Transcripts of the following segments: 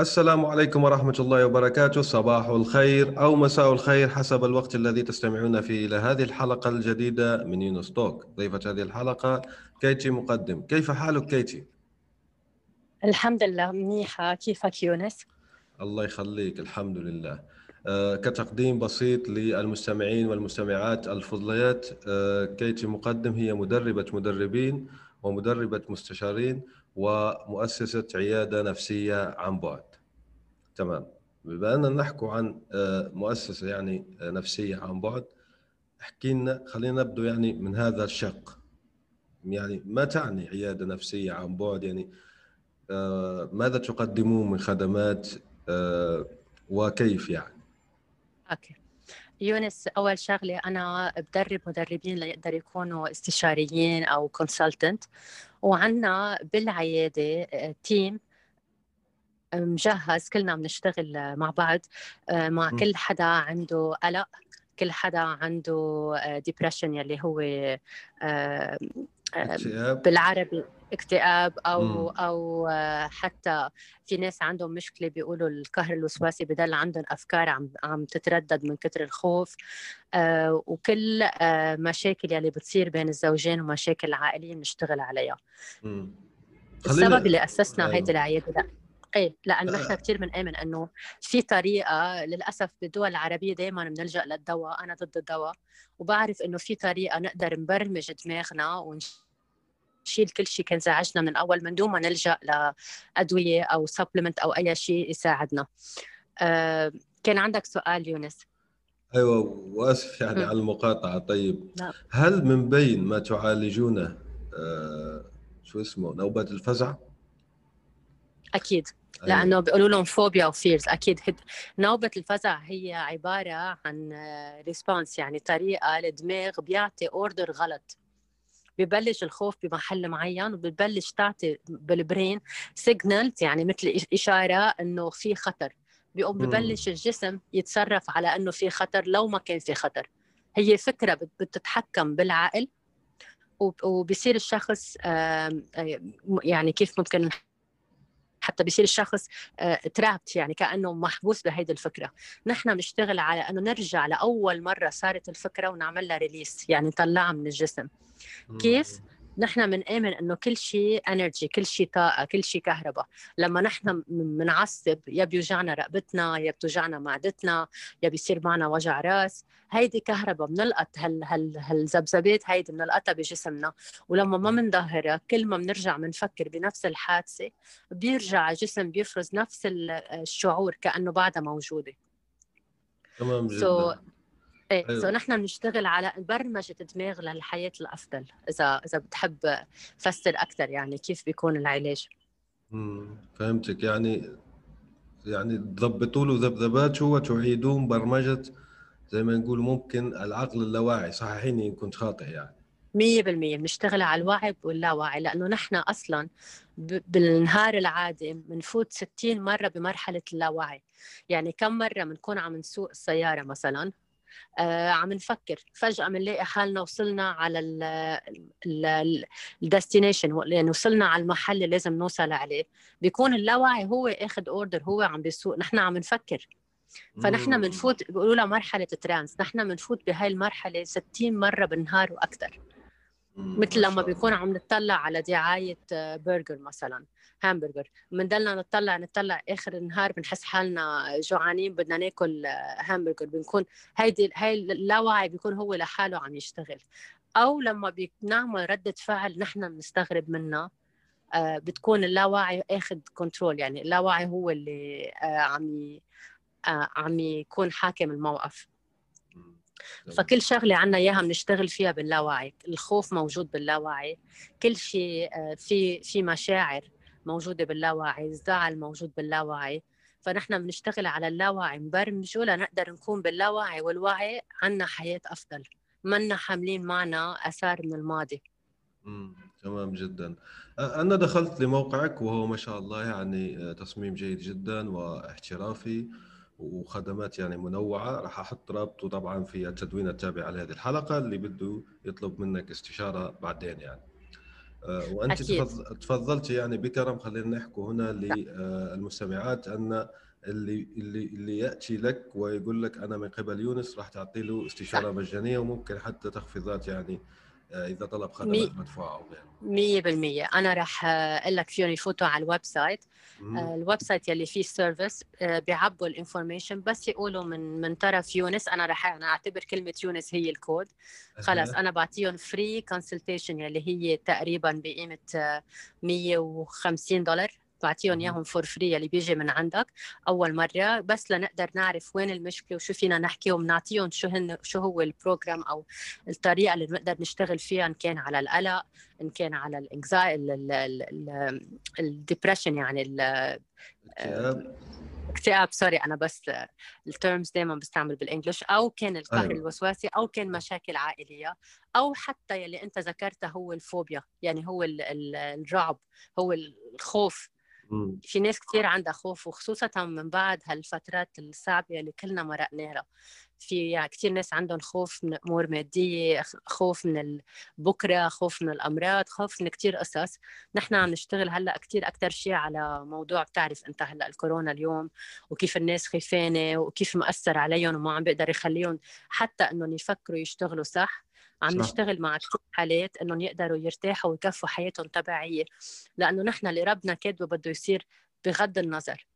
السلام عليكم ورحمة الله وبركاته. صباح الخير أو مساء الخير حسب الوقت الذي تستمعون فيه إلى هذه الحلقة الجديدة من يونس توك ضيفة هذه الحلقة كيتي مقدم. كيف حالك كيتي؟ الحمد لله. منيحة. كيفك يونس؟ الله يخليك. الحمد لله. آه، كتقديم بسيط للمستمعين والمستمعات الفضليات. آه، كيتي مقدم هي مدربة مدربين ومدربة مستشارين ومؤسسة عيادة نفسية عن بعد. تمام. بما أننا نحكي عن آه، مؤسسة يعني آه، نفسية عن بعد احكي لنا خلينا نبدو يعني من هذا الشق. يعني ما تعني عيادة نفسية عن بعد؟ يعني آه، ماذا تقدمون من خدمات وكيف يعني؟ okay. يونس أول شغلة أنا بدرب مدربين ليقدروا يكونوا استشاريين أو consultant وعندنا بالعيادة team مجهز كلنا بنشتغل مع بعض آه، مع كل حدا عنده قلق كل حدا عنده depression آه، يلي هو آه، بالعربي اكتئاب أو مم. أو حتى في ناس عندهم مشكلة بيقولوا القهر الوسواسي بضل عندهم أفكار عم عم تتردد من كثر الخوف آه وكل آه مشاكل يلي بتصير بين الزوجين ومشاكل عائليه بنشتغل عليها مم. السبب اللي أسسنا أيوه. هيدي العياده إيه لأنه نحن كثير بنآمن إنه في طريقة للأسف بالدول العربيه دائما بنلجأ للدواء أنا ضد الدواء وبعرف إنه في طريقة نقدر نبرمج دماغنا ونشيل كل شيء كان زعجنا من الأول من دون ما نلجأ لأدوية أو سبلمنت أو أي شيء يساعدنا آه كان عندك سؤال يونس أيوه وأسف يعني م. على المقاطعة طيب لا. هل من بين ما تعالجونه آه شو اسمه نوبة الفزع؟ أكيد. لأنه بيقولوا لهم فوبيا و fears أكيد. نوبة الفزع هي عبارة عن response يعني طريقة الدماغ بيعطي order غلط. ببلش الخوف بمحل معين وبتبلش تعطي بال brain signal يعني مثل إشارة إنه في خطر. بيقوم ببلش الجسم يتصرف على إنه في خطر لو ما كان في خطر. هي فكرة بتتحكم بالعقل وبصير الشخص يعني كيف ممكن حتى بيصير الشخص trapped آه، يعني كأنه محبوس بهيدي الفكرة. نحن بنشتغل على إنه نرجع لأول مرة صارت الفكرة ونعمل لها release يعني نطلعها من الجسم. كيف؟ نحن بنآمن إنه كل شيء energy كل شيء طاقة كل شيء كهرباء. لما نحن بنعصب يا بيوجعنا رقبتنا يا بتوجعنا معدتنا يا بيصير معنا وجع راس. هيدي كهرباء بنلقط هال هال هالذبذبات هيدي بنلقطها بجسمنا. ولما ما بنظهرها كل ما بنرجع بنفكر بنفس الحادثة بيرجع الجسم بيفرز نفس الشعور كأنه بعدها موجودة. تمام جدا. so, إيه سو أيوة. نحن بنشتغل على برمجه الدماغ للحياة الأفضل إذا إذا بتحب فسر أكثر يعني كيف بيكون العلاج. امم فهمتك. يعني يعني تضبطوا له ذبذباته وتعيدون برمجة زي ما نقول ممكن العقل اللاواعي صححيني ان كنت خاطئ يعني. مية بالمية. بنشتغل على الوعي واللاوعي لأنه نحن أصلا بالنهار العادي بنفوت 60 مرة بمرحلة اللاوعي. يعني كم مرة بنكون عم نسوق السيارة مثلا؟ عم نفكر. فجأة بنلاقي حالنا وصلنا على الديستنيشن يعني وصلنا على المحل اللي لازم نوصل عليه. بيكون اللاوعي هو آخذ order هو عم بيسوق. نحن عم نفكر. فنحن بنفوت بيقولوا لها مرحلة trance. نحن بنفوت بهاي المرحلة 60 مرة بالنهار وأكثر مثل لما بيكون عم نطلع على دعاية برجر مثلا همبرجر بنضلنا نطلع نطلع آخر النهار بنحس حالنا جوعانين بدنا ناكل همبرجر بنكون هيدي هاي اللاوعي بيكون هو لحاله عم يشتغل. أو لما بنعمل ردة فعل نحن بنستغرب منها آه بتكون اللاوعي آخذ كنترول يعني اللاوعي هو اللي آه عم آه عم يكون حاكم الموقف. فكل شغلة عنا إياها بنشتغل فيها باللاوعي الخوف موجود باللاوعي كل شيء آه، في في مشاعر موجودة باللاوعي الزعل موجود باللاوعي فنحن بنشتغل على اللاوعي نبرمجه لنقدر نكون باللاوعي والوعي عنا حياة أفضل منا حاملين معنا آثار من الماضي. مم. تمام جدا. أنا دخلت لموقعك وهو ما شاء الله يعني تصميم جيد جدا واحترافي. وخدمات يعني منوعة راح أحط رابطه طبعا في التدوين التابع لهذه الحلقة اللي بده يطلب منك استشارة بعدين يعني. وأنت أكيد. تفضلت يعني بكرم خلينا نحكي هنا للمستمعات أن اللي اللي اللي يأتي لك ويقول لك أنا من قبل يونس راح تعطي له استشارة مجانية وممكن حتى تخفيضات يعني آه، إذا طلب خدمات مدفوعة أو غيره. 100% أنا راح أقول لك فيهم يفوتوا على ال website. آه، ال website يلي فيه service آه، بيعبوا ال information بس يقولوا من من طرف يونس. أنا راح أنا أعتبر كلمة يونس هي الكود. خلص أنا بعطيهم free consultation يلي هي تقريبا بقيمة 150 دولار. بعطيهم إياهم for free اللي بيجي من عندك أول مرة. بس لنقدر نعرف وين المشكلة وشو فينا نحكي وبنعطيهم شو هن شو هو ال program أو الطريقة اللي بنقدر نشتغل فيها إن كان على القلق إن كان على ال anxiety ال depression يعني اكتئاب. sorry أنا بس ال terms دائما بستعمل بال English. أو كان القهر أيوة. الوسواسي أو كان مشاكل عائلية أو حتى يلي أنت ذكرته هو الفوبيا يعني هو الرعب هو الخوف. في ناس كثير عندها خوف وخصوصا من بعد هالفترات الصعبة اللي كلنا مرقناها. في يعني كثير ناس عندهم خوف من امور ماديه خوف من بكرة خوف من الأمراض خوف من كثير قصص. نحن عم نشتغل هلأ كثير أكثر شيء على موضوع بتعرف أنت هلأ الكورونا اليوم وكيف الناس خيفانه وكيف مأثر عليهم وما عم بيقدر يخليهم حتى إنهم يفكروا يشتغلوا صح. عم. نشتغل مع كثير حالات إنهم يقدروا يرتاحوا ويكفوا حياتهم طبيعية. لأنه نحن اللي ربنا كاتبه بده يصير بغض النظر.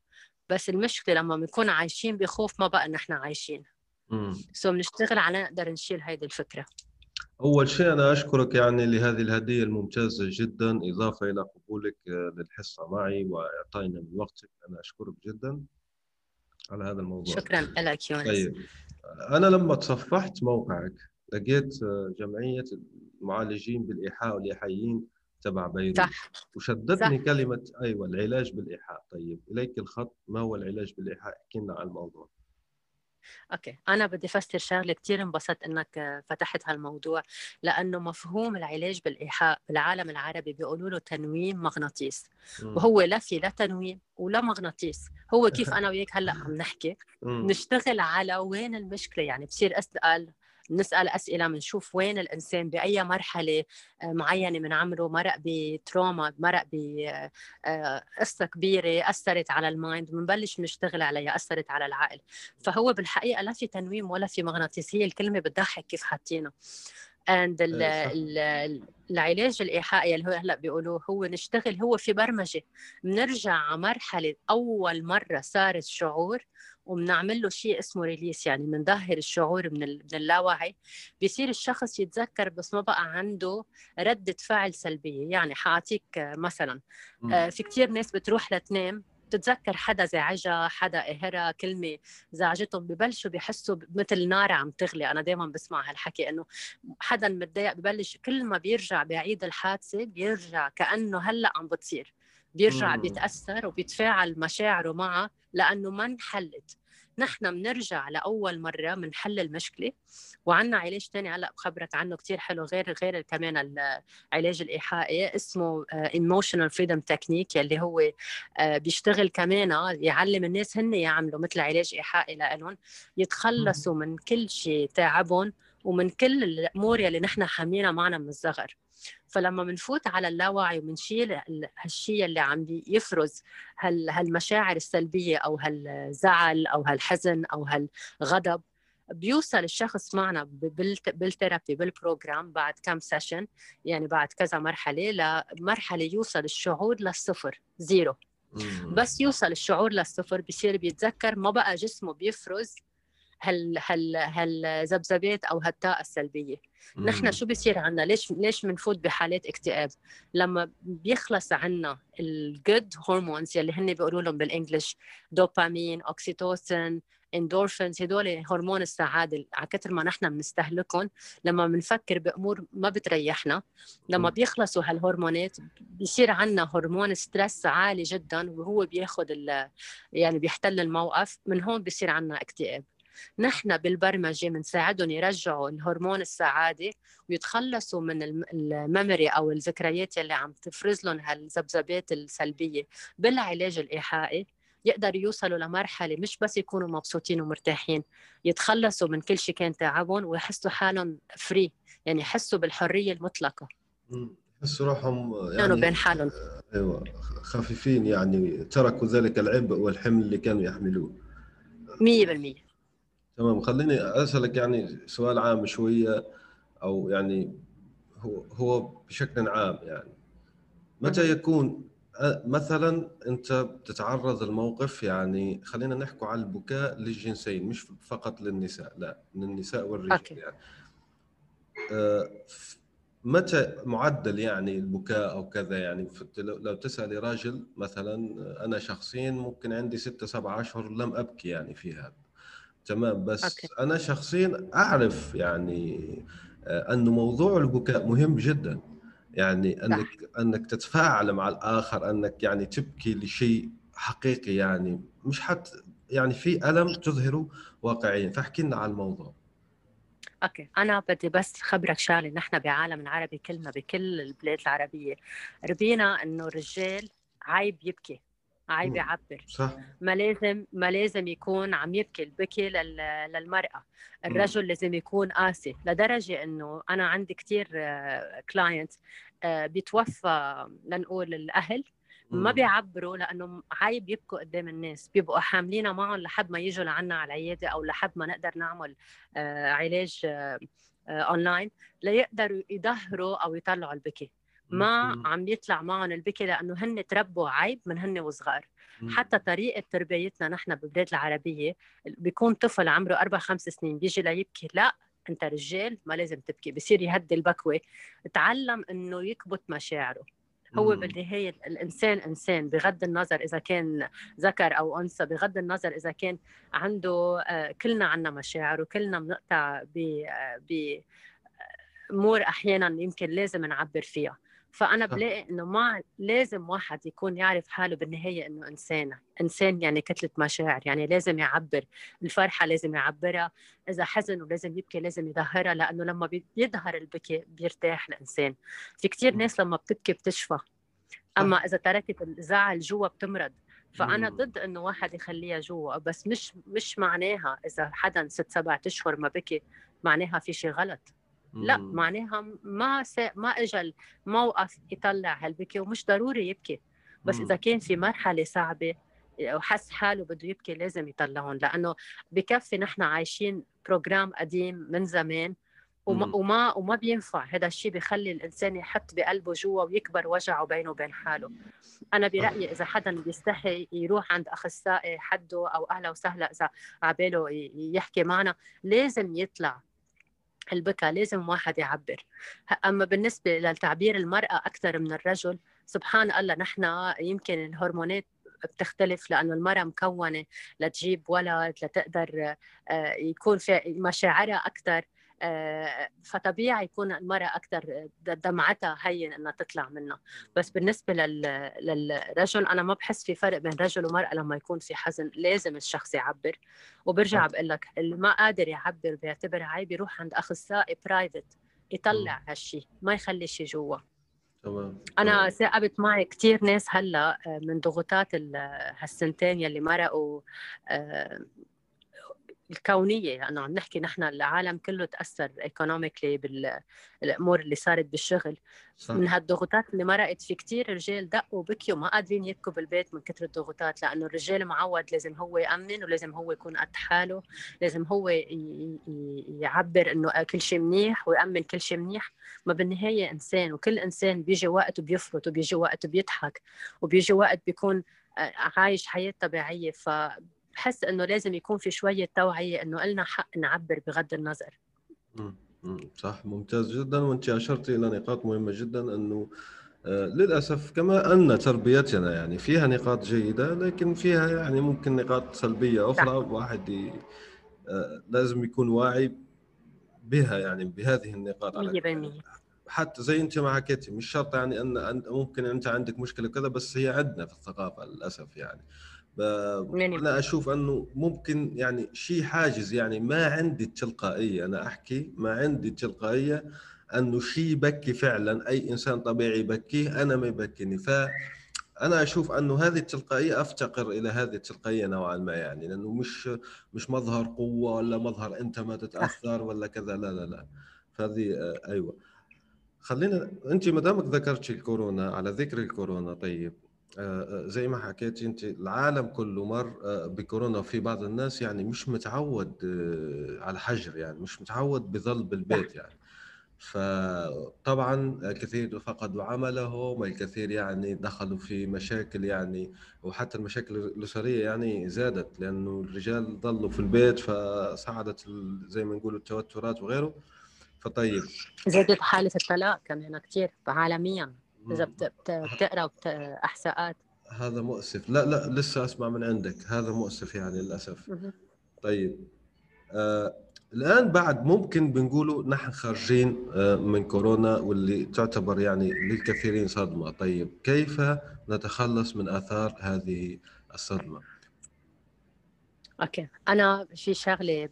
بس المشكلة لما بنكون عايشين بخوف ما بقى نحن عايشين. سو بنشتغل على نقدر نشيل هيدي الفكرة. أول شيء أنا أشكرك يعني لهذه الهدية الممتازة جدا إضافة إلى قبولك للحصة معي وإعطائنا من وقتك. أنا أشكرك جدا على هذا الموضوع. شكرا لك يونس. طيب أنا لما تصفحت موقعك لقيت جمعية المعالجين بالإيحاء والايحائيين تبع بيروت. صح وشدتني صح. كلمة أيوه العلاج بالإيحاء. طيب إليك الخط ما هو العلاج بالإيحاء؟ احكي لنا عن الموضوع. أوكي أنا بدي أفسر شغلة كثير انبسطت إنك فتحت هالموضوع لأنه مفهوم العلاج بالإيحاء بالعالم العربي بيقولوا له تنويم مغناطيس. وهو لا في لا تنويم ولا مغناطيس. هو كيف أنا وياك هلأ عم نحكي؟ نشتغل على وين المشكلة؟ يعني بصير أسأل نسأل أسئلة بنشوف وين الإنسان بأي مرحلة آه، معينة من عمره مرق ب trauma مرق بقصه آه، كبيرة أثرت على ال mind بنبلش نشتغل عليها أثرت على العقل. فهو بالحقيقة لا في تنويم ولا في مغناطيسيه الكلمة بتضحك كيف حاطينها. and إيه، العلاج الإيحائي اللي هو هلأ بيقولوه هو نشتغل هو في برمجة. بنرجع على مرحلة أول مرة صار الشعور وبنعمل له شيء اسمه release يعني بنظهر الشعور من من اللاوعي. بيصير الشخص يتذكر بس ما بقى عنده ردة فعل سلبية. يعني حأعطيك مثلا آه، في كثير ناس بتروح لتنام بتتذكر حدا زعجها حدا قهرها كلمة زعجتهم ببلشوا بيحسوا مثل نار عم تغلي. أنا دائما بسمع هالحكي إنه حدا متضايق ببلش كل ما بيرجع بيعيد الحادثة بيرجع كأنه هلأ عم بتصير. بيرجع بيتأثر وبيتفاعل مشاعره معها لأنه ما انحلت. نحن بنرجع لأول مرة بنحل المشكلة. وعندنا علاج ثاني هلأ بخبرك عنه كثير حلو غير غير كمان العلاج الإيحائي اسمه emotional freedom technique يلي هو آه، بيشتغل كمان آه، يعلم الناس هن يعملوا مثل علاج إيحائي لهم يتخلصوا من كل شيء تعبهم ومن كل الأمور يلي نحن حاملينها معنا من الصغر. فلما بنفوت على اللاوعي وبنشيل هالشيء اللي عم يفرز هال هالمشاعر السلبية أو هالزعل أو هالحزن أو هالغضب بيوصل الشخص معنا بال therapy بال program بعد كم session يعني بعد كذا مرحلة لمرحله يوصل الشعور للصفر zero. بس يوصل الشعور للصفر بصير بيتذكر ما بقى جسمه بيفرز هال هال هالذبذبات أو هالطاقة السلبية. نحن شو بيصير عنا؟ ليش ليش بنفوت بحالات اكتئاب؟ لما بيخلص عنا ال good hormones يلي هن بيقولوا لهم بال English dopamine oxytocin endorphins هدول هرمون السعادة. على كثر ما نحن بنستهلكهم لما بنفكر بأمور ما بتريحنا لما بيخلصوا هالهرمونات بيصير عندنا هرمون stress عالي جدا وهو بياخذ يعني بيحتل الموقف. من هون بيصير عندنا اكتئاب. نحن بالبرمجة بنساعدهم يرجعوا الهرمون السعادة ويتخلصوا من ال memory أو الذكريات اللي عم تفرز لهم هالذبذبات السلبية بالعلاج الإيحائي. يقدروا يوصلوا لمرحلة مش بس يكونوا مبسوطين ومرتاحين يتخلصوا من كل شيء كان تعبهم ويحسوا حالهم free يعني يحسوا بالحرية المطلقة. يحسوا روحهم يعني كانوا بين حالهم؟ أيوه خفيفين يعني تركوا ذلك العبء والحمل اللي كانوا يحملوه. 100% تمام. خليني أسألك يعني سؤال عام شوية أو يعني هو هو بشكل عام يعني. متى يكون مثلا أنت بتتعرض لموقف يعني خلينا نحكي على البكاء للجنسين مش فقط للنساء لا للنساء والرجال أوكي. يعني. متى معدل يعني البكاء أو كذا يعني؟ لو تسألي راجل مثلا أنا شخصيا ممكن عندي ستة سبعة أشهر لم أبكي يعني في هذا. تمام بس okay. أنا شخصيا أعرف يعني أنه موضوع البكاء مهم جدا. يعني أنك صح. أنك تتفاعل مع الآخر أنك يعني تبكي لشيء حقيقي يعني مش حت يعني في ألم تظهره واقعيا. فاحكي لنا عن الموضوع. okay. أنا بدي بس خبرك شغلة. نحن بعالم العربي كلنا بكل البلاد العربية. ربينا إنه الرجال عيب يبكي. عيب يعبر. صح. ما لازم ما لازم يكون عم يبكي البكي للمرأة. الرجل مم. لازم يكون قاسي لدرجة إنه أنا عندي كثير كلاينت آه، بيتوفى لنقول الأهل ما بيعبروا لأنه عيب يبكوا قدام الناس. بيبقوا حاملينها معهم لحد ما يجوا لعنا على العيادة أو لحد ما نقدر نعمل آه، علاج اونلاين آه، ليقدروا يظهروا أو يطلعوا البكي. ما عم يطلع معهم البكي لأنه هن تربوا عيب من هن وصغار. حتى طريقة تربيتنا نحن بالبلاد العربية بيكون طفل عمره أربع خمس سنين بيجي ليبكي لا أنت رجال ما لازم تبكي بصير يهدي البكوة. تعلم إنه يكبت مشاعره. هو بالنهاية الإنسان إنسان بغض النظر إذا كان ذكر أو أنثى بغض النظر إذا كان عنده آه، كلنا عنا مشاعر وكلنا بنقطع ب أمور أحيانا يمكن لازم نعبر فيها. فأنا بلاقي إنه ما لازم واحد يكون يعرف حاله بالنهاية إنه إنسان. إنسان يعني كتلة مشاعر يعني لازم يعبر. الفرحة لازم يعبرها. إذا حزن ولازم يبكي لازم يظهرها لأنه لما بيظهر البكي بيرتاح الإنسان. في كثير ناس لما بتبكي بتشفى. أما إذا تركت الزعل جوا بتمرض. فأنا ضد إنه واحد يخليها جوا بس مش مش معناها إذا حدا ست سبع أشهر ما بكي معناها في شيء غلط. لا معناها ما س... ما اجى الموقف يطلع هالبكي ومش ضروري يبكي. بس إذا كان في مرحلة صعبة وحس حاله بده يبكي لازم يطلعهم لأنه بكفي نحن عايشين بروجرام قديم من زمان وما وما وما بينفع. هذا الشيء بخلي الإنسان يحط بقلبه جوا ويكبر وجعه بينه وبين حاله. أنا برأيي إذا حدا بيستحي يروح عند أخصائي حده أو أهلا وسهلا إذا عباله يحكي معنا لازم يطلع البكا لازم واحد يعبر. أما بالنسبة لتعبير المرأة أكثر من الرجل سبحان الله نحن يمكن الهرمونات بتختلف لأنه المرأة مكونة لتجيب ولد لتقدر آه، يكون في مشاعرها أكثر. فطبيعي يكون المرأة أكثر دمعتها هين إنها تطلع منها. بس بالنسبة للرجل أنا ما بحس في فرق بين رجل ومرأة لما يكون في حزن لازم الشخص يعبر. وبرجع بقول لك اللي ما قادر يعبر بيعتبر عيب يروح عند أخصائي private يطلع هالشيء ما يخلي شيء جوا. تمام أنا ثاقبت معي كثير ناس هلأ آه، من ضغوطات هالسنتين يلي مرقوا آه، الكونية لأنه عم نحكي نحن العالم كله تأثر economically بالامور اللي صارت بالشغل. صح. من هالضغوطات اللي مرقت في كتير رجال دقوا بكيوا ما قادرين يبكوا بالبيت من كثر الضغوطات لأنه الرجال معود لازم هو يأمن ولازم هو يكون قد حاله لازم هو يعبر إنه كل شيء منيح ويأمن كل شيء منيح. ما بالنهاية إنسان وكل إنسان بيجي وقت وبيفرط وبيجي وقت وبيضحك وبيجي وقت بيكون آه، عايش حياة طبيعية. ف بحس إنه لازم يكون في شوية توعية إنه لنا حق نعبر بغض النظر. صح ممتاز جدا وأنت اشرتي إلى نقاط مهمة جدا إنه آه، للأسف كما أن تربيتنا يعني فيها نقاط جيدة لكن فيها يعني ممكن نقاط سلبية أخرى واحد آه، لازم يكون واعي بها يعني بهذه النقاط على حتى زي أنت ما حكيتي مش شرط يعني أن ممكن أنت عندك مشكلة كذا بس هي عندنا في الثقافة للأسف يعني. أنا أشوف أنه ممكن يعني شيء حاجز يعني ما عندي التلقائية أنا أحكي ما عندي التلقائية أنه شيء يبكي فعلا أي إنسان طبيعي يبكيه أنا ما يبكيني. ف أنا أشوف أنه هذه التلقائية أفتقر إلى هذه التلقائية نوعا ما يعني لأنه مش مش مظهر قوة ولا مظهر أنت ما تتأثر ولا كذا لا لا لا. فهذه آه، أيوه. خلينا أنت ما دامك ذكرتي الكورونا على ذكر الكورونا طيب. زي ما حكيتي انت العالم كله مر بكورونا وفي بعض الناس يعني مش متعود على حجر يعني مش متعود بظل بالبيت يعني. فطبعا الكثير فقدوا عملهم الكثير يعني دخلوا في مشاكل يعني وحتى المشاكل الأسرية يعني زادت لأنه الرجال ضلوا في البيت فصعدت زي ما نقول التوترات وغيره. فطيب. زادت حالة الطلاق كمان كثير عالميا. إذا بتقرأ إحصاءات. هذا مؤسف. لا لا لسه أسمع من عندك. هذا مؤسف يعني للأسف. طيب. آه الآن بعد ممكن بنقولوا نحن خارجين آه، من كورونا واللي تعتبر يعني للكثيرين صدمة. طيب كيف نتخلص من آثار هذه الصدمة؟ أوكي. أنا في شغله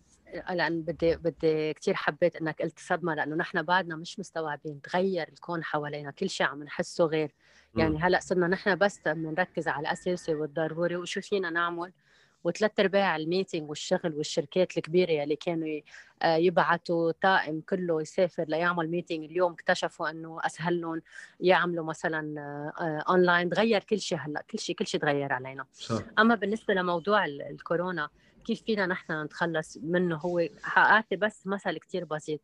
لأن بدي بدي كثير حبيت إنك قلت صدمة لأنه نحن بعدنا مش مستوعبين تغير الكون حوالينا كل شيء عم نحسه غير. يعني هلأ صرنا نحن بس بنركز على الأساسي والضروري وشو فينا نعمل. وثلاث أرباع ال meeting والشغل والشركات الكبيرة اللي كانوا آه، يبعثوا طاقم كله يسافر ليعمل meeting اليوم اكتشفوا إنه أسهل لهم يعملوا مثلا اونلاين آه، تغير كل شيء هلأ كل شيء كل شيء تغير علينا. صح. أما بالنسبة لموضوع الكورونا كيف فينا نحن نتخلص منه؟ هو حقاتي بس مثل كتير بسيط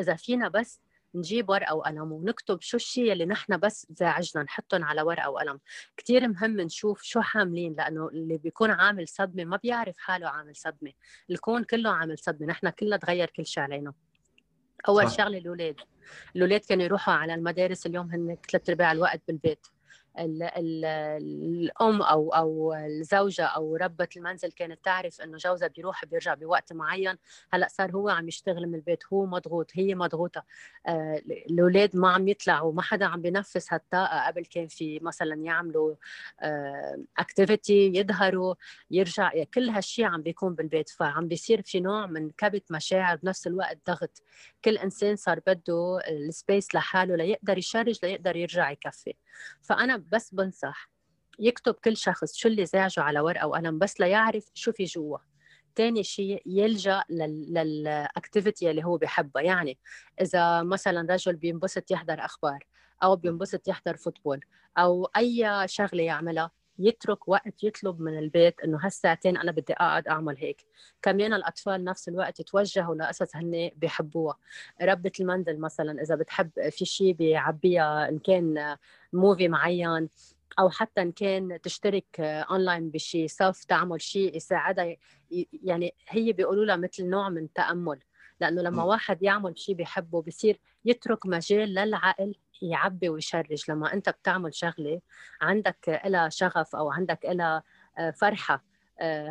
إذا فينا بس نجيب ورقة وقلم ونكتب شو الشيء اللي نحن بس زعجنا نحطهم على ورقة وقلم. كثير مهم نشوف شو حاملين لأنه اللي بيكون عامل صدمة ما بيعرف حاله عامل صدمة. الكون كله عامل صدمة نحن كلنا تغير كل شيء علينا. أول صح. شغلة الاولاد الاولاد كانوا يروحوا على المدارس اليوم هن ثلاث أرباع الوقت بالبيت. الأم أو أو الزوجة أو ربة المنزل كانت تعرف إنه جوزها بيروح بيرجع بوقت معين هلأ صار هو عم يشتغل من البيت هو مضغوط هي مضغوطة. آه، الأولاد ما عم يطلعوا ما حدا عم بينفس هالطاقة قبل كان في مثلا يعملوا activity آه، يظهروا يرجع يعني كل هالشيء عم بيكون بالبيت. فعم بيصير في نوع من كبت مشاعر بنفس الوقت ضغط. كل إنسان صار بده ال space لحاله ليقدر ي charge ليقدر يرجع يكفي. فأنا بس بنصح يكتب كل شخص شو اللي زعجه على ورقة وقلم بس ليعرف شو في جوا. تاني شيء يلجأ لل activity اللي هو بحبها يعني إذا مثلا رجل بينبسط يحضر أخبار أو بينبسط يحضر football أو أي شغلة يعملها يترك وقت يطلب من البيت إنه هالساعتين أنا بدي أقعد أعمل هيك. كمان الأطفال نفس الوقت يتوجهوا لقصص هن بيحبوها. ربة المنزل مثلا إذا بتحب في شيء بيعبيها إن كان movie معين أو حتى إن كان تشترك اونلاين بشيء سوف تعمل شيء يساعدها يعني هي بيقولوا لها مثل نوع من تأمل. لأنه لما واحد يعمل شيء بيحبه بصير يترك مجال للعقل يعبي ويشرج. لما أنت بتعمل شغلة عندك لها شغف أو عندك لها آه، فرحة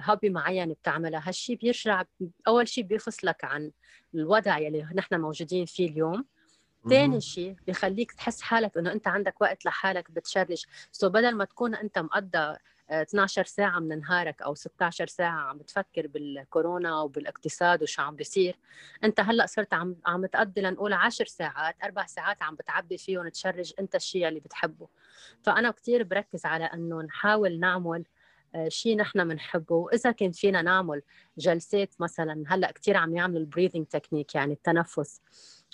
هوبي آه، معين بتعملها هالشيء بيرجع أول شيء بيفصلك عن الوضع يلي نحن موجودين فيه اليوم. ثاني شيء بخليك تحس حالك إنه أنت عندك وقت لحالك بتشرج. سو بدل ما تكون أنت مقضى 12 ساعة من نهارك أو 16 ساعة عم بتفكر بالكورونا وبالاقتصاد وشو عم بيصير. أنت هلأ صرت عم عم تقضي لنقول 10 ساعات أربع ساعات عم بتعبي فيهم تشارج أنت الشيء اللي بتحبه. فأنا كثير بركز على أنه نحاول نعمل آه، شيء نحن بنحبه وإذا كان فينا نعمل جلسات مثلا هلأ كثير عم يعملوا ال breathing technique يعني التنفس.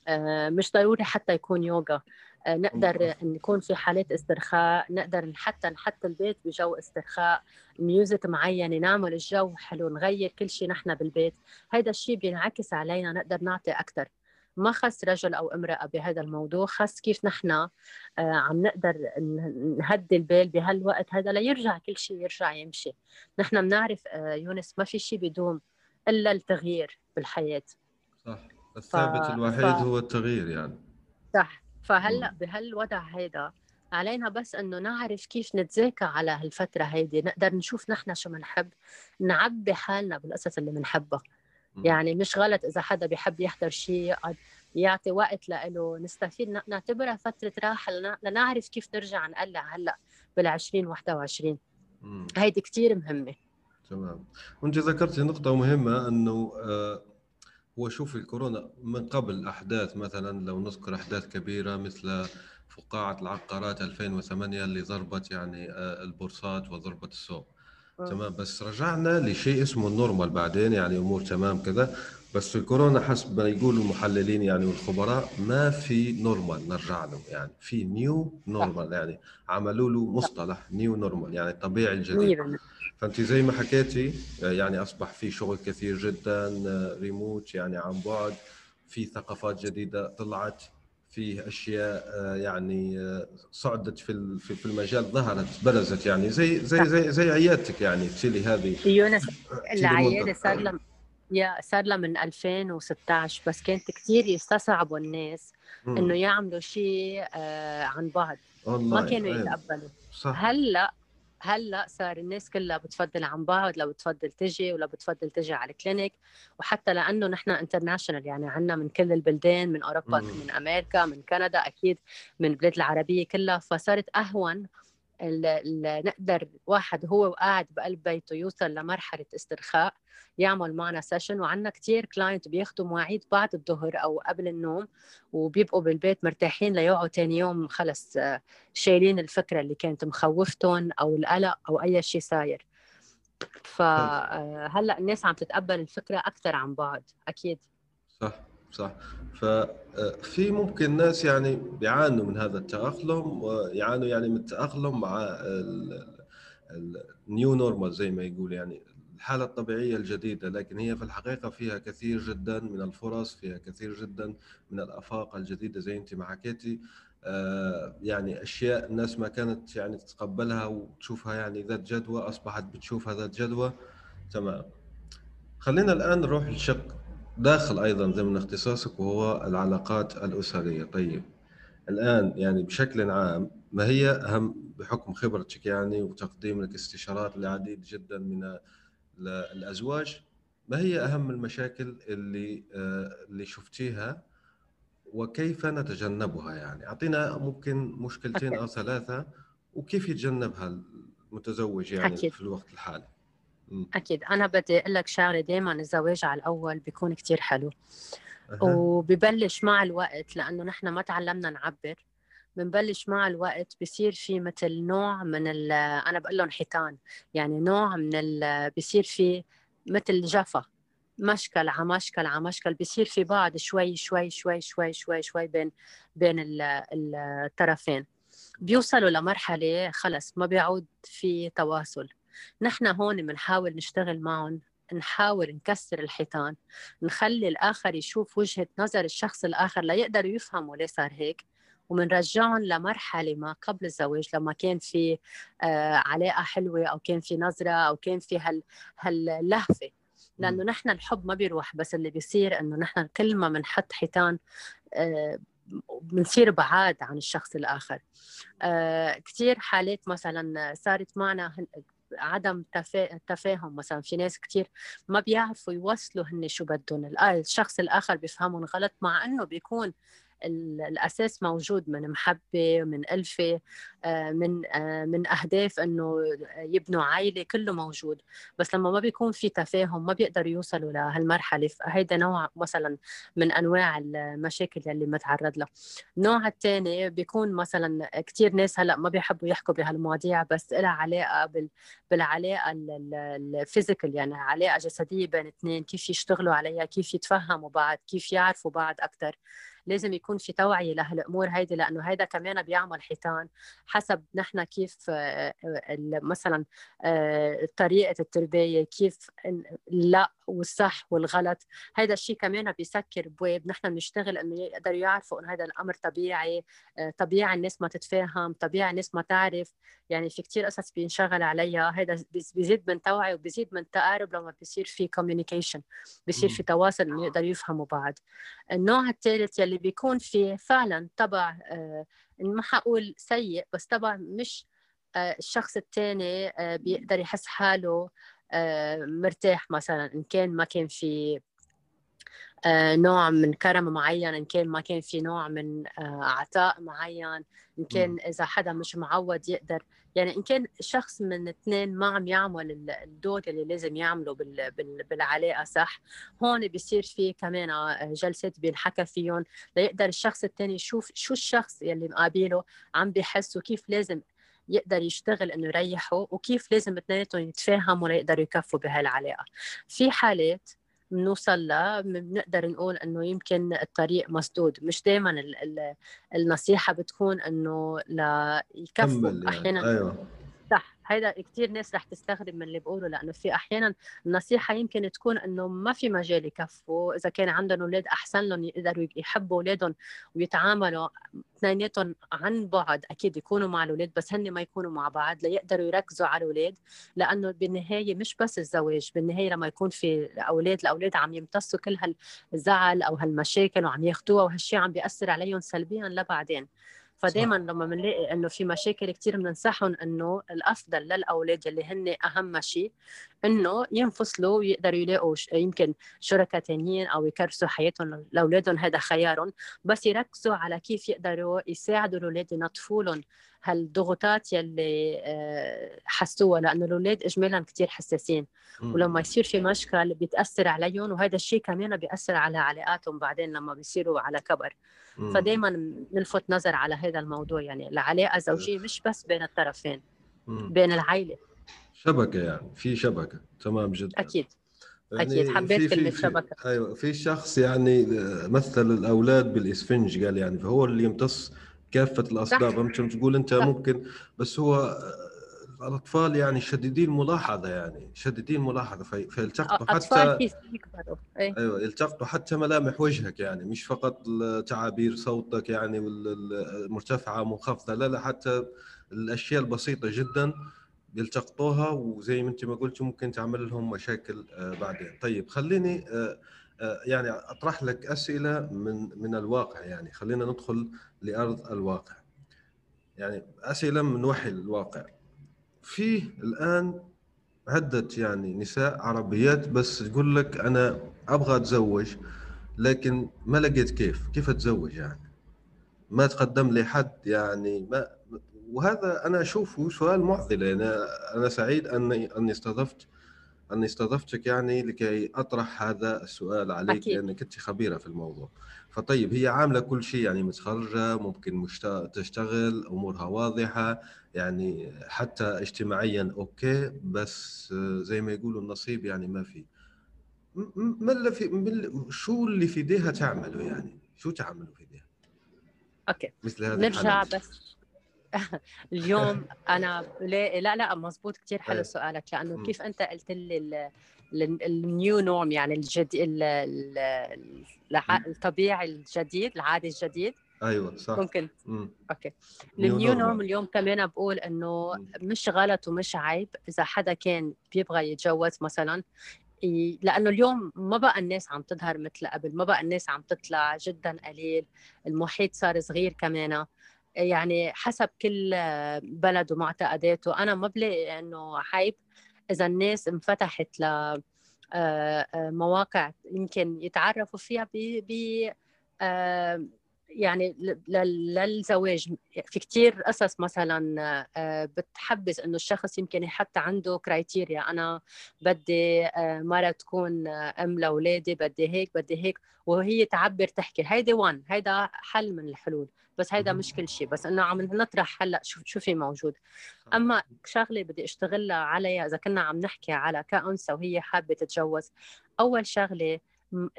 آه، مش ضروري حتى يكون يوغا نقدر نكون في حالات استرخاء نقدر حتى نحط البيت بجو استرخاء music معينه نعمل الجو حلو نغير كل شيء نحن بالبيت. هذا الشيء بينعكس علينا نقدر نعطي أكثر ما خص رجل أو امرأة بهذا الموضوع خص كيف نحن آه، عم نقدر نهدي البال بهالوقت هذا ليرجع كل شيء يرجع يمشي. نحن بنعرف آه، يونس ما في شيء بيدوم إلا التغيير بالحياة. صح. الثابت ف... الوحيد ف... هو التغيير يعني. صح. فهلا بهالوضع هيدا علينا بس إنه نعرف كيف نتذاكى على هالفترة هيدي. نقدر نشوف نحن شو بنحب نعبي حالنا بالقصص اللي بنحبها يعني مش غلط إذا حدا بيحب يحضر شيء يقعد يعطي وقت لإله. نستفيد نعتبرها فترة راحة لنعرف كيف نرجع نقلع هلأ بال 2021 هيدي كثير مهمة. تمام. وأنت ذكرتي نقطة مهمة إنه آه هو شوف الكورونا من قبل أحداث مثلا لو نذكر أحداث كبيرة مثل فقاعة العقارات 2008 اللي ضربت يعني آه البورصات وضربت السوق. تمام؟ بس رجعنا لشيء اسمه ال normal بعدين يعني أمور تمام كذا. بس في الكورونا حسب ما يقولوا المحللين يعني والخبراء ما في normal نرجع له يعني. في new normal يعني. عملوا له مصطلح new normal يعني الطبيعي الجديد. فأنت زي ما حكيتي يعني أصبح في شغل كثير جدا ريموت يعني عن بعد في ثقافات جديدة طلعت فيه أشياء آه، يعني آه، صعدت في في المجال ظهرت برزت يعني زي زي زي زي عيادتك يعني تشيلي هذه يونس العياده صار لها يا صار لها من 2016 بس كانت كثير يستصعبوا الناس إنه يعملوا شيء آه، عن بعد ما كانوا أيوة. يتقبلوا. هلأ هلأ صار الناس كلها بتفضل عن بعد لو بتفضل تجي ولا بتفضل تجي على ال clinic وحتى لأنه نحن international يعني عندنا من كل البلدان من أوروبا مم. من أمريكا من كندا أكيد من البلاد العربية كلها فصارت أهون نقدر واحد هو وقاعد بقلب بيته يوصل لمرحلة استرخاء يعمل معنا session وعندنا كثير client بياخذوا مواعيد بعد الظهر أو قبل النوم وبيبقوا بالبيت مرتاحين ليوعوا ثاني يوم خلص شايلين الفكرة اللي كانت مخوفتهم أو القلق أو أي شيء صاير. فهلا آه، الناس عم تتقبل الفكرة أكثر عن بعد أكيد. صح. صح. ففي آه، ممكن ناس يعني بيعانوا من هذا التأقلم ويعانوا يعني من التأقلم مع ال new normal زي ما يقول يعني الحالة الطبيعية الجديدة. لكن هي في الحقيقة فيها كثير جدا من الفرص فيها كثير جدا من الآفاق الجديدة زي أنت ما حكيتي آه، يعني أشياء الناس ما كانت يعني تتقبلها وتشوفها يعني ذات جدوى أصبحت بتشوفها ذات جدوى. تمام. خلينا الآن نروح لشق. داخل أيضا ضمن اختصاصك وهو العلاقات الأسرية. طيب الآن يعني بشكل عام ما هي أهم بحكم خبرتك يعني وتقديم لك استشارات لعديد جدا من الأزواج ما هي أهم المشاكل اللي آه، اللي شفتيها وكيف نتجنبها يعني؟ أعطينا ممكن مشكلتين أو ثلاثة وكيف يتجنبها المتزوج يعني أكيد. في الوقت الحالي؟ أكيد. أنا بدي أقول لك شغلة دائما الزواج على الأول بيكون كثير حلو. أه. وببلش مع الوقت لأنه نحن ما تعلمنا نعبر. بنبلش مع الوقت بصير في مثل نوع من ال أنا بقول لهم حيتان. يعني نوع من ال بصير في مثل جفا. مشكل على مشكل على مشكل. بصير في بعض شوي شوي شوي شوي شوي شوي بين بين الطرفين. بيوصلوا لمرحلة خلص ما بيعود في تواصل. نحن هون بنحاول نشتغل معهم نحاول نكسر الحيطان نخلي الآخر يشوف وجهة نظر الشخص الآخر ليقدروا يفهموا ليه صار هيك. ومنرجعهم لمرحلة ما قبل الزواج لما كان في آه، علاقة حلوة أو كان في نظرة أو كان في هال هاللهفة. لأنه نحن الحب ما بيروح بس اللي بيصير إنه نحن كل ما بنحط حيطان آه، بنصير بعاد عن الشخص الآخر. آه، كثير حالات مثلا صارت معنا عدم تفاهم مثلا. في ناس كثير ما بيعرفوا يوصلوا هن شو بدهم الشخص الآخر بيفهمهم غلط مع انه بيكون الأساس موجود من محبة من ألفة آه، من آه، من أهداف إنه يبنوا عائله كله موجود. بس لما ما بيكون في تفاهم ما بيقدروا يوصلوا لهالمرحلة. هيدا نوع مثلا من أنواع المشاكل اللي متعرض لها. النوع الثاني بيكون مثلا كثير ناس هلأ ما بيحبوا يحكوا بهالمواضيع بس لها علاقة بال بالعلاقة الفيزيكال. يعني علاقة جسدية بين اثنين كيف يشتغلوا عليها كيف يتفهموا بعض كيف يعرفوا بعض أكثر لازم يكون في توعية لهالامور هيدي لأنه هيدا كمان بيعمل حيطان حسب نحن كيف آه، مثلا آه، طريقة التربية كيف لا والصح والغلط. هذا الشيء كمان بيسكر بواب. نحن بنشتغل إنه يقدروا يعرفوا إنه هذا الأمر طبيعي آه، طبيعي الناس ما تتفاهم طبيعي الناس ما تعرف. يعني في كتير قصص بينشغل عليها. هذا بيزيد من توعي وبيزيد من تقارب لما بيصير في كوميونيكيشن بيصير في تواصل إنه يقدروا يفهموا بعض. النوع الثالث يلي بيكون في فعلا طبع آه، ما حقول سيء بس طبع مش آه، الشخص الثاني بيقدر يحس حاله. مرتاح مثلا إن كان ما كان في آه، نوع من كرم معين إن كان ما كان في نوع من آه، عطاء معين إن كان إذا حدا مش معود يقدر. يعني إن كان شخص من اثنين ما عم يعمل الدور اللي لازم يعمله بالعلاقة صح؟ هون بيصير في كمان جلسات بينحكى فيهم ليقدر الشخص الثاني يشوف شو الشخص يلي مقابله عم بيحس وكيف لازم يقدر يشتغل إنه يريحه وكيف لازم اثنيناتهم يتفاهموا ليقدروا يكفوا بهالعلاقة. في حالات بنوصل لها بنقدر نقول إنه يمكن الطريق مسدود. مش دائما النصيحة بتكون إنه ليكفوا يعني. أحيانا. صح هيدا كثير ناس رح تستغرب من اللي بقوله لأنه في أحيانا النصيحة يمكن تكون إنه ما في مجال يكفوا. إذا كان عندهم أولاد أحسن لهم يقدروا يحبوا أولادهم ويتعاملوا اثنيناتهم عن بعد أكيد يكونوا مع الأولاد بس هن ما يكونوا مع بعض ليقدروا يركزوا على الأولاد لأنه بالنهاية مش بس الزواج بالنهاية لما يكون في أولاد الأولاد عم يمتصوا كل هالزعل أو هالمشاكل وعم ياخذوها وهالشيء عم بيأثر عليهم سلبيا لبعدين. فدائما لما بنلاقي إنه في مشاكل كثير بننصحهم إنه الأفضل للأولاد اللي هن أهم شيء إنه ينفصلوا ويقدروا يلاقوا يمكن شركاء ثانيين أو يكرسوا حياتهم لأولادهم هذا خيارهم. بس يركزوا على كيف يقدروا يساعدوا الأولاد ينظفوا لهم هالضغوطات يلي آه، حسوها لأنه الأولاد اجمالا كثير حساسين. ولما يصير في مشكل بيتأثر عليهم وهذا الشيء كمان بيأثر على علاقاتهم بعدين لما بيصيروا على كبر. فدائما نلفت نظر على هذا الموضوع يعني العلاقة الزوجية مش بس بين الطرفين بين العائلة. شبكة يعني في شبكة. تمام جدا. أكيد. يعني أكيد حبيت كلمة شبكة. أيوه في شخص يعني مثل الأولاد بالإسفنج قال يعني فهو اللي يمتص كافة الاسباب ممكن تقول أنت صح. ممكن بس هو الأطفال يعني شديدين ملاحظة يعني شديدين ملاحظة. فيلتقطوا حتى أي. أيوه يلتقطوا حتى ملامح وجهك يعني مش فقط تعابير صوتك يعني المرتفعه منخفضة لا لا حتى الأشياء البسيطة جدا. يلتقطوها وزي ما انت ما قلت ممكن تعمل لهم مشاكل آه، بعدين. طيب خليني آه، آه، يعني أطرح لك أسئلة من من الواقع يعني. خلينا ندخل لأرض الواقع. يعني أسئلة من وحي الواقع. فيه الآن عدة يعني نساء عربيات بس تقول لك أنا أبغى أتزوج لكن ما لقيت كيف؟ كيف أتزوج يعني؟ ما تقدم لي حد يعني؟ ما وهذا أنا أشوفه سؤال معضل يعني أنا سعيد اني اني استضفت اني استضفتك يعني لكي أطرح هذا السؤال عليك أكيد. لأنك أنت خبيرة في الموضوع. فطيب هي عاملة كل شيء يعني متخرجة ممكن مشت... تشتغل أمورها واضحة يعني حتى اجتماعيا okay بس زي ما يقولوا النصيب يعني ما في. ما اللي في شو اللي في إيديها تعمله يعني؟ شو تعملوا في إيديها؟ okay. مثل هذا نرجع بس اليوم أنا لا لا, لا مزبوط كثير حلو إيه. سؤالك لأنه كيف أنت قلت لي ال new norm يعني الجديد الطبيعي الجديد العادي الجديد. أيوه صح. ممكن. مم. okay. ال new norm. اليوم كمان بقول إنه مش غلط ومش عيب إذا حدا كان بيبغى يتجوز مثلا لأنه اليوم ما بقى الناس عم تظهر مثل قبل ما بقى الناس عم تطلع جدا قليل المحيط صار صغير كمان. يعني حسب كل بلد ومعتقداته أنا ما بلاقي إنه عيب إذا الناس انفتحت ل آه، آه، مواقع يمكن يتعرفوا فيها ب آه، يعني للزواج. في كتير قصص مثلا بتحبس إنه الشخص يمكن يحط عنده كرايتيريا أنا بدي مرة تكون أم لأولادي بدي هيك بدي هيك. وهي تعبر تحكي هيدي وان هيدا حل من الحلول بس هيدا مش كل شيء بس إنه عم نطرح هلأ شو شو في موجود أما شغلة بدي أشتغلها عليها إذا كنا عم نحكي على كأنثى وهي حابة تتجوز أول شغلة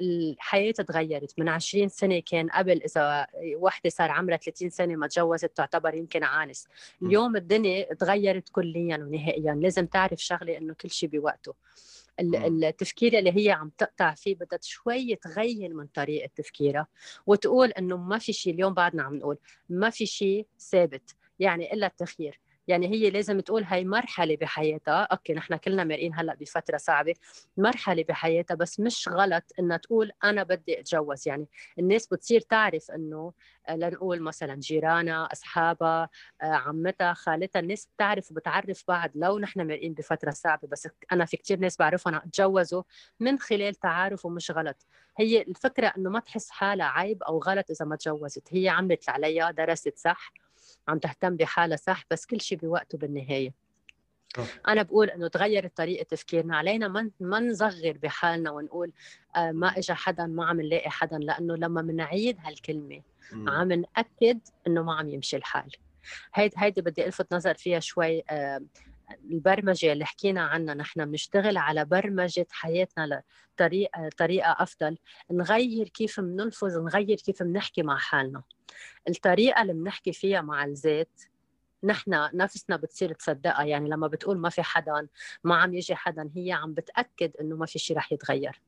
الحياة تغيرت. من 20 سنة كان قبل إذا وحدة صار عمرها 30 سنة ما تجوزت تعتبر يمكن عانس. اليوم الدنيا تغيرت كليا ونهائيا. لازم تعرف شغلة إنه كل شيء بوقته. التفكير اللي هي عم تقطع فيه بدها شوي تغير من طريقة تفكيرها وتقول إنه ما في شيء اليوم بعدنا عم نقول ما في شيء ثابت يعني إلا التخيير يعني هي لازم تقول هاي مرحلة بحياتها. أوكي نحن كلنا مرقين هلأ بفترة صعبة. مرحلة بحياتها بس مش غلط إنها تقول أنا بدي أتجوز. يعني الناس بتصير تعرف إنه آه، لنقول مثلا جيرانها أصحابها آه، عمتها خالتها الناس بتعرف وبتعرف بعض لو نحن مرقين بفترة صعبة. بس أنا في كتير ناس بعرفهم تجوزوا من خلال تعارف ومش غلط. هي الفكرة إنه ما تحس حالها عيب أو غلط إذا ما تجوزت. هي عملت اللي عليها درست صح. عم تهتم بحالها صح بس كل شيء بوقته بالنهاية. أنا بقول إنه تغيرت طريقة تفكيرنا علينا ما ما نصغر بحالنا ونقول آه ما اجى حدا ما عم نلاقي حدا لأنه لما بنعيد هالكلمة. عم نأكد إنه ما عم يمشي الحال هيدي هيدي بدي ألفت نظر فيها شوي البرمجة اللي حكينا عنها نحن بنشتغل على برمجة حياتنا لطريقه طريقة أفضل. نغير كيف بنلفظ نغير كيف بنحكي مع حالنا. الطريقة اللي بنحكي فيها مع الذات نحن نفسنا بتصير تصدقها. يعني لما بتقول ما في حدا ما عم يجي حدا هي عم بتأكد إنه ما في شيء رح يتغير.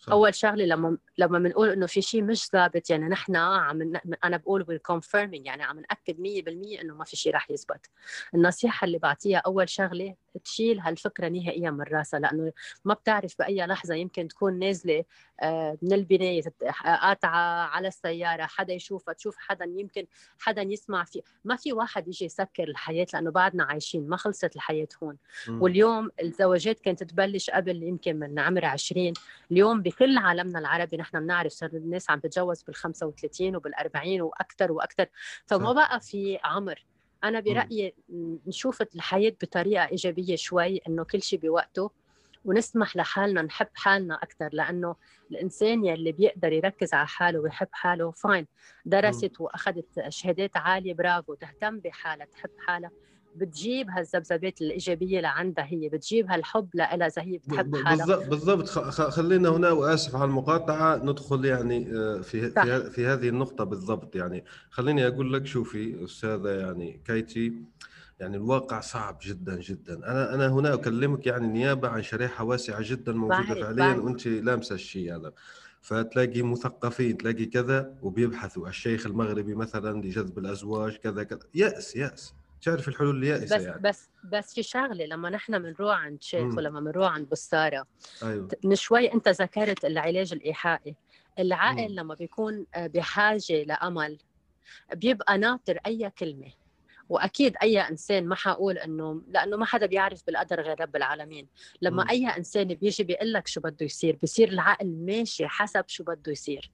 صح. أول شغلة لما لما بنقول إنه في شيء مش ثابت يعني نحن عم أنا بقول confirming يعني عم نأكد 100% إنه ما في شيء رح يزبط النصيحة اللي بعطيها أول شغلة تشيل هالفكرة نهائيا من راسها لأنه ما بتعرف بأي لحظة يمكن تكون نازلة آه، من البناية قاطعة على السيارة حدا يشوفها تشوف حدا يمكن حدا يسمع في ما في واحد يجي يسكر الحياة لأنه بعدنا عايشين ما خلصت الحياة هون. م. واليوم الزواجات كانت تبلش قبل يمكن من عمر 20 اليوم بكل عالمنا العربي نحن بنعرف صار الناس عم تتجوز بال 35 وبال 40 وأكثر وأكثر فما بقى في عمر. أنا برأيي نشوف الحياة بطريقة إيجابية شوي إنه كل شيء بوقته ونسمح لحالنا نحب حالنا أكثر لأنه الإنسان يلي بيقدر يركز على حاله ويحب حاله فاين درست وأخذت شهادات عالية برافو تهتم بحالها تحب حالها بتجيب هالذبذبات الإيجابية لعندها هي بتجيب هالحب لها اذا هي بتحب حالها. بالضبط بالضبط. خلينا هنا وآسف على المقاطعة ندخل يعني آه، في في, في هذه النقطة بالضبط يعني. خليني أقول لك شوفي أستاذة يعني كايتي يعني الواقع صعب جدا جدا. أنا أنا هنا أكلمك يعني نيابة عن شريحة واسعة جدا موجودة فعليا. وأنت لامسة الشيء هذا. فتلاقي مثقفين تلاقي كذا وبيبحثوا. الشيخ المغربي مثلا لجذب الأزواج كذا كذا. يأس يأس. تعرف الحلول اليائسه بس يعني بس بس في شغلة لما نحن بنروح عند شيخ ولما بنروح عند بساره أيوه. من شوي أنت ذكرت العلاج الإيحائي العقل مم. لما بيكون آه، بحاجة لأمل بيبقى ناطر أي كلمة وأكيد أي إنسان ما حقول إنه لأنه ما حدا بيعرف بالقدر غير رب العالمين لما م. أي إنسان بيجي بيقول لك شو بده يصير بصير العقل ماشي حسب شو بده يصير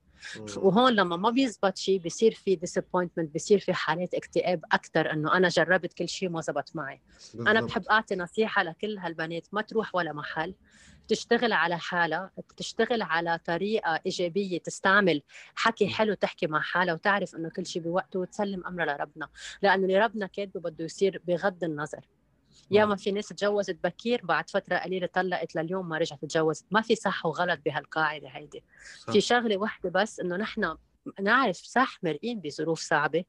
وهون لما ما بيزبط شيء بصير في ديسابوينتمنت بصير في حالات اكتئاب أكثر إنه أنا جربت كل شيء ما زبط معي. بالضبط. أنا بحب أعطي نصيحة لكل هالبنات ما تروح ولا محل. تشتغل على حالها تشتغل على طريقة إيجابية تستعمل حكي حلو تحكي مع حالها وتعرف إنه كل شيء بوقته وتسلم أمرها لربنا. لأنه اللي ربنا كاتبه بده يصير بغض النظر. يا ما في ناس تجوزت بكير بعد فترة قليلة طلقت لليوم ما رجعت تتجوز. ما في صح وغلط بهالقاعدة هيدي. صح. في شغلة واحدة بس إنه نحن نعرف صح مرقين بظروف صعبة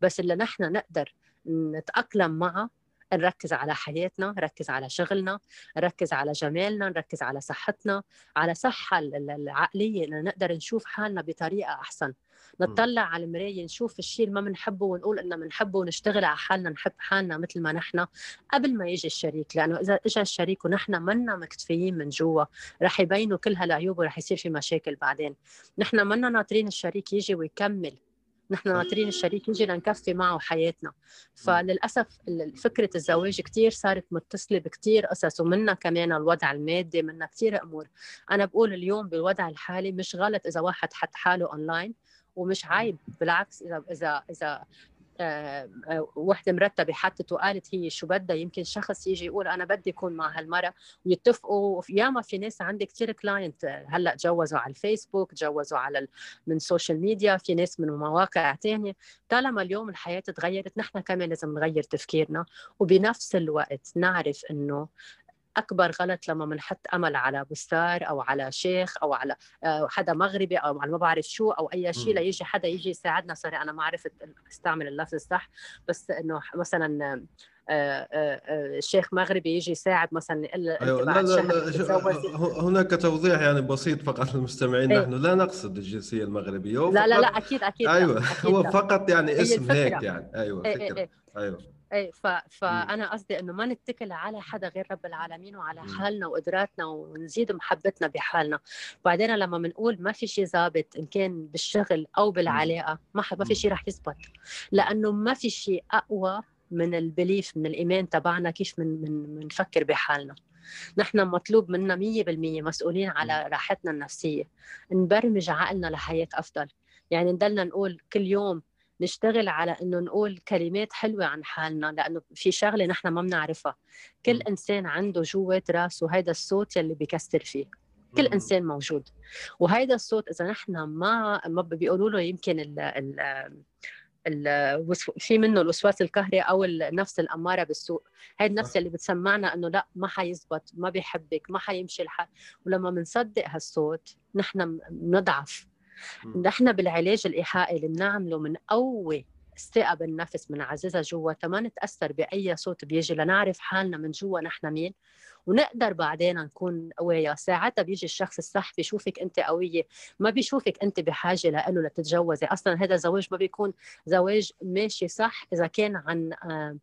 بس اللي نحن نقدر نتأقلم معها نركز على حياتنا نركز على شغلنا نركز على جمالنا نركز على صحتنا على صحة العقلية لنقدر نشوف حالنا بطريقة أحسن. نطلع على المراية نشوف الشيء اللي ما بنحبه ونقول إنه بنحبه ونشتغل على حالنا نحب حالنا مثل ما نحن قبل ما يجي الشريك. لأنه إذا إجا الشريك ونحن منا مكتفيين من جوا رح يبينوا كل هالعيوب ورح يصير في مشاكل بعدين. نحن منا ناطرين الشريك يجي ويكمل. نحن ناطرين الشريك يجي لنكفي معه حياتنا. فللأسف فكرة الزواج كثير صارت متصلة بكثير قصص ومنها كمان الوضع المادي منها كثير أمور. أنا بقول اليوم بالوضع الحالي مش غلط إذا واحد حط حاله اونلاين ومش عيب بالعكس إذا إذا إذا آه، آه، وحدة مرتبة حطت وقالت هي شو بدها يمكن شخص يجي يقول أنا بدي أكون مع هالمرة ويتفقوا ياما في ناس عندي كثير client هلأ تجوزوا على الفيسبوك تجوزوا على من ال social media في ناس من مواقع ثانية طالما اليوم الحياة تغيرت نحن كمان لازم نغير تفكيرنا وبنفس الوقت نعرف إنه أكبر غلط لما بنحط أمل على بستار أو على شيخ أو على آه، حدا مغربي أو على ما بعرف شو أو أي شيء ليجي حدا يجي يساعدنا. sorry أنا ما عرفت أستعمل اللفظ الصح. بس إنه مثلا الشيخ مغربي يجي يساعد مثلا يقول أيوة لا لا, لا هناك توضيح يعني بسيط فقط للمستمعين. إيه؟ نحن لا نقصد الجنسية المغربية. لا لا لا أكيد أكيد أيوه أكيد هو فقط يعني اسم هيك يعني. أيوه إيه, فكرة. إيه. أيوه. إيه ف... فأنا قصدي إنه ما نتكل على حدا غير رب العالمين وعلى حالنا وقدراتنا ونزيد محبتنا بحالنا. بعدين لما بنقول ما في شيء ظابط إن كان بالشغل أو بالعلاقة ما ما في شيء رح يزبط. لأنه ما في شيء أقوى من البليف من الإيمان تبعنا كيف من من بنفكر بحالنا. نحن مطلوب منا 100% مسؤولين على راحتنا النفسية. نبرمج عقلنا لحياة أفضل. يعني نضلنا نقول كل يوم نشتغل على إنه نقول كلمات حلوة عن حالنا لأنه في شغلة نحن ما بنعرفها. كل إنسان عنده جوات راسه هيدا الصوت يلي بيكسر فيه. كل إنسان موجود. وهيدا الصوت إذا نحن ما ما بيقولوا له يمكن ال ال في منه الوسواس القهري أو النفس الأمارة بالسوء. هاي النفس اللي بتسمعنا إنه لا ما حيزبط ما بيحبك ما حيمشي الحال. ولما بنصدق هالصوت نحن بنضعف نحن بالعلاج الإيحائي اللي بنعمله من قوي الثقة بالنفس بنعززها جوا ما نتأثر بأي صوت بيجي لنعرف حالنا من جوا نحن مين. ونقدر بعدين نكون قوية. ساعتها بيجي الشخص الصح بيشوفك أنت قوية ما بيشوفك أنت بحاجة له لتتجوزي. أصلا هذا زواج ما بيكون زواج ماشي صح إذا كان عن آه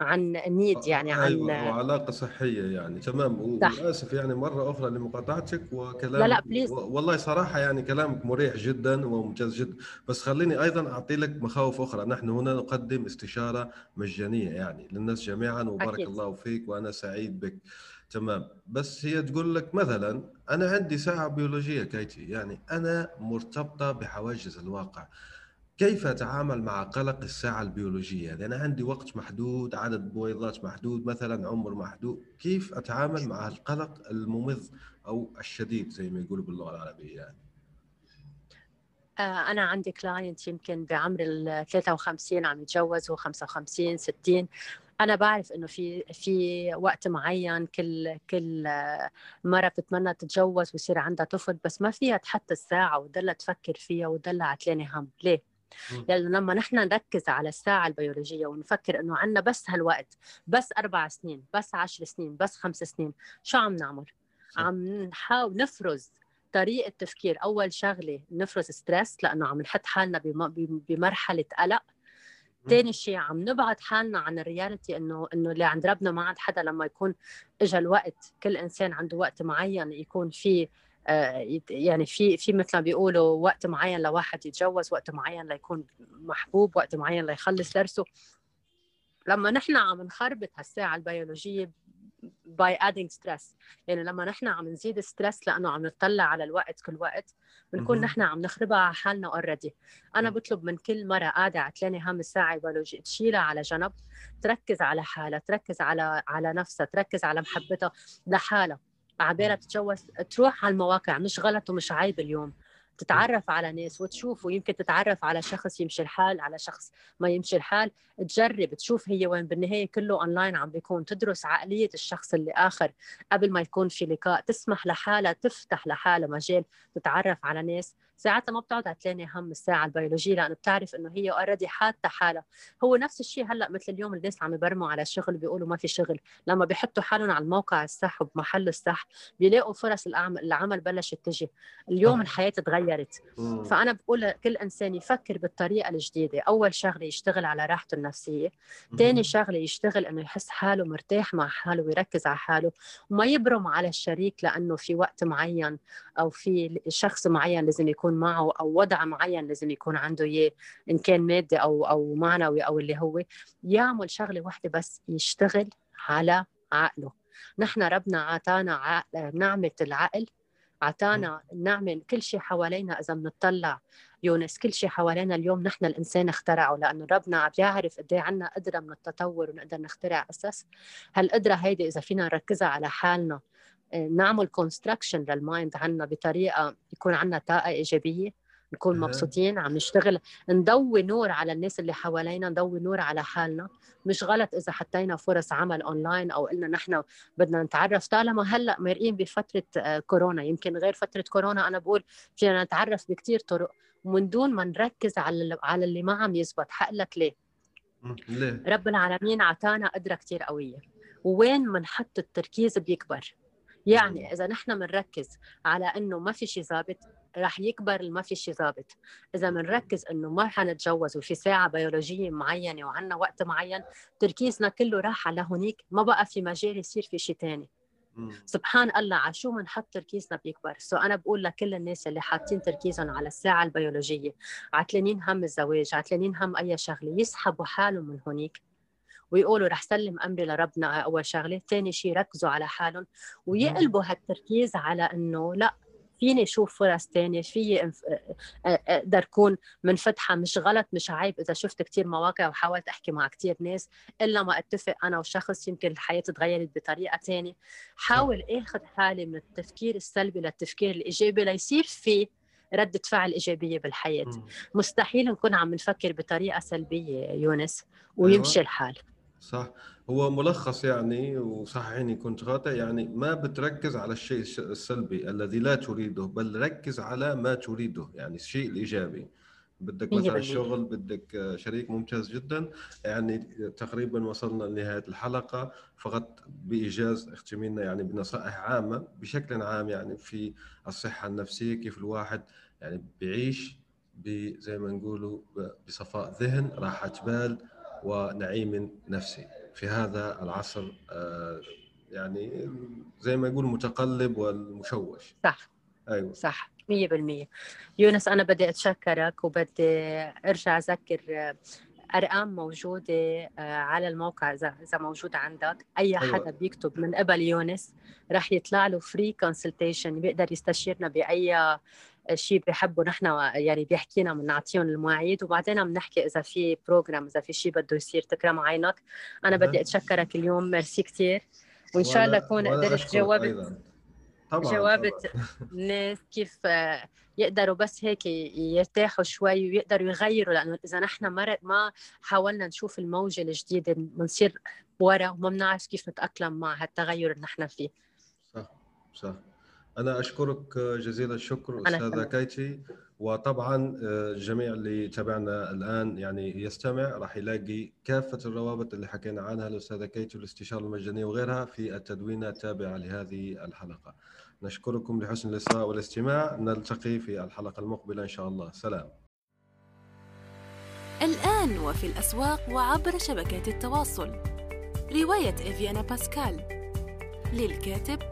عن نيد يعني عن أيوة وعلاقة صحية يعني. تمام. وآسف يعني مرة أخرى لمقاطعتك وكلام لا لا بليز والله صراحة يعني كلامك مريح جدا وممتاز جدا. بس خليني أيضا أعطي لك مخاوف أخرى. نحن هنا نقدم استشارة مجانية يعني للناس جميعا. وبارك أكيد. الله فيك وأنا سعيد بك. تمام. بس هي تقول لك مثلا أنا عندي ساعة بيولوجية كيتي يعني أنا مرتبطة بحواجز الواقع. كيف أتعامل مع قلق الساعة البيولوجية؟ لأن عندي وقت محدود عدد بويضات محدود مثلا عمر محدود. كيف أتعامل مع القلق الممض أو الشديد زي ما يقولوا باللغة العربية يعني؟ آه، أنا عندي كلاينت يمكن بعمر ال 53 عم يتجوزوا 55 60 أنا بعرف إنه في في وقت معين كل كل مرة بتتمنى تتجوز ويصير عندها طفل بس ما فيها تحط الساعة وتضلها تفكر فيها وتضلها عتلانه هم. ليه؟ لأنه لما نحن نركز على الساعة البيولوجية ونفكر إنه عندنا بس هالوقت بس أربع سنين بس عشر سنين بس خمس سنين شو عم نعمل؟ عم نحاول نفرز طريقة تفكير. أول شغلة نفرز ستريس لأنه عم نحط حالنا بمرحلة قلق. ثاني شيء عم نبعد حالنا عن ال reality إنه إنه اللي عند ربنا ما عند حدا لما يكون اجى الوقت كل إنسان عنده وقت معين يكون فيه آه، يعني في في مثل ما بيقولوا وقت معين لواحد يتجوز وقت معين ليكون محبوب وقت معين ليخلص درسه. لما نحن عم نخربط هالساعة البيولوجية by adding stress يعني لما نحن عم نزيد stress لأنه عم نطلع على الوقت كل وقت بنكون نحن عم نخربها على حالنا already أنا بطلب من كل مرة قاعدة عتلانة هم الساعة البيولوجيه تشيلها على جنب تركز على حالها تركز على على نفسها تركز على محبتها لحالها. عبالها تتجوز تروح على المواقع مش غلط ومش عيب اليوم. تتعرف على ناس وتشوف ويمكن تتعرف على شخص يمشي الحال على شخص ما يمشي الحال. تجرب تشوف هي وين بالنهاية كله اونلاين عم بيكون. تدرس عقلية الشخص اللي آخر قبل ما يكون في لقاء. تسمح لحالها تفتح لحالها مجال تتعرف على ناس. ساعتها ما بتقعد عتلانة هم الساعة البيولوجية لأنه بتعرف إنه هي اوريدي حاطة حالها. هو نفس الشيء هلأ مثل اليوم الناس عم يبرموا على الشغل بيقولوا ما في شغل. لما بيحطوا حالهم على الموقع الصح وبمحل الصح بيلاقوا فرص العمل بلشت تجي. اليوم الحياة تغيرت. فأنا بقول لكل إنسان يفكر بالطريقة الجديدة. أول شغلة يشتغل على راحته النفسية. ثاني شغلة يشتغل إنه يحس حاله مرتاح مع حاله ويركز على حاله وما يبرم على الشريك لأنه في وقت معين أو في شخص معين لازم يكون يكون معه أو وضع معين لازم يكون عنده إياه إن كان مادي أو أو معنوي أو اللي هو يعمل شغلة واحدة بس يشتغل على عقله. نحن ربنا عطانا عقل نعمة العقل عطانا نعمة كل شيء حوالينا إذا بنطلع يونس كل شيء حوالينا اليوم نحن الإنسان اخترعه لأنه ربنا عم يعرف قد إيه عندنا قدرة من التطور ونقدر نخترع قصص هالقدرة هيدي إذا فينا نركزها على حالنا نعمل construction لل mind عنا بطريقة يكون عندنا طاقة إيجابية نكون مبسوطين عم نشتغل نضوي نور على الناس اللي حوالينا نضوي نور على حالنا. مش غلط إذا حطينا فرص عمل اونلاين أو قلنا نحن بدنا نتعرف طالما هلأ مرقين بفترة آه، كورونا. يمكن غير فترة كورونا أنا بقول فينا نتعرف بكثير طرق. ومن دون ما نركز على على اللي ما عم يزبط. حقلك ليه؟ ليه؟ رب العالمين أعطانا قدرة كثير قوية. ووين بنحط التركيز بيكبر؟ يعني إذا نحن بنركز على إنه ما في شيء ظابط رح يكبر ما في شيء ظابط إذا بنركز إنه ما حنتجوز وفي ساعة بيولوجية معينة وعندنا وقت معين تركيزنا كله راح على هونيك ما بقى في مجال يصير في شيء ثاني سبحان الله على شو بنحط تركيزنا بيكبر؟ سو أنا بقول لكل الناس اللي حاطين تركيزهم على الساعة البيولوجية عتلانين هم الزواج عتلانين هم أي شغلة يسحبوا حالهم من هونيك. ويقولوا رح سلم أمري لربنا أول شغلة ثاني شيء ركزوا على حالهم. ويقلبوا هالتركيز على إنه لا فيني أشوف فرص تانية في أقدر اكون منفتحة مش غلط مش عيب. إذا شفت كثير مواقع وحاولت أحكي مع كثير ناس إلا ما أتفق أنا وشخص يمكن الحياة تغيرت بطريقة ثانية حاول آخذ حالي من التفكير السلبي للتفكير الإيجابي ليصير في ردة فعل إيجابية بالحياة. مستحيل نكون عم نفكر بطريقة سلبية يونس ويمشي أيوة. الحال. صح؟ هو ملخص يعني وصححني كنت خاطئ يعني ما بتركز على الشيء السلبي الذي لا تريده بل ركز على ما تريده يعني الشيء الإيجابي. بدك مثلا شغل بدك شريك ممتاز جدا يعني تقريبا وصلنا لنهاية الحلقة فقط بإيجاز اختمينا يعني بنصائح عامة بشكل عام يعني في الصحة النفسية كيف الواحد يعني بيعيش زي ما نقولوا بصفاء ذهن راحة بال ونعيم نفسي. في هذا العصر آه، يعني زي ما يقول متقلب والمشوش. صح. أيوه. صح. 100% يونس أنا بدي أتشكرك وبدي أرجع أذكر آه، أرقام موجودة آه، على الموقع إذا إذا موجوده عندك. أي أيوة. حدا بيكتب من قبل يونس رح يطلع له free consultation بيقدر يستشيرنا بأي شيء بحبه نحن يعني بيحكينا بنعطيهم المواعيد وبعدين بنحكي إذا في program إذا في شيء بده يصير تكرم عينك. أنا بدي أتشكرك اليوم. ميرسي كثير وإن شاء الله اكون قدرت جاوبت طبعا جاوبت الناس كيف يقدروا بس هيك يرتاحوا شوي ويقدروا يغيروا لأنه إذا نحن ما ما حاولنا نشوف الموجة الجديدة بنصير ورا وما بنعرف كيف نتأقلم مع هالتغير اللي نحن فيه. صح صح. أنا أشكرك جزيل الشكر أستاذة كايتي وطبعا الجميع آه، اللي تابعنا الآن يعني يستمع راح يلاقي كافة الروابط اللي حكينا عنها الأستاذة كايتي والاستشارة المجانية وغيرها في التدوينة التابعة لهذه الحلقة. نشكركم لحسن الإصغاء والاستماع. نلتقي في الحلقة المقبلة إن شاء الله. سلام. الآن وفي الأسواق وعبر شبكات التواصل. رواية إفيانا باسكال. للكاتب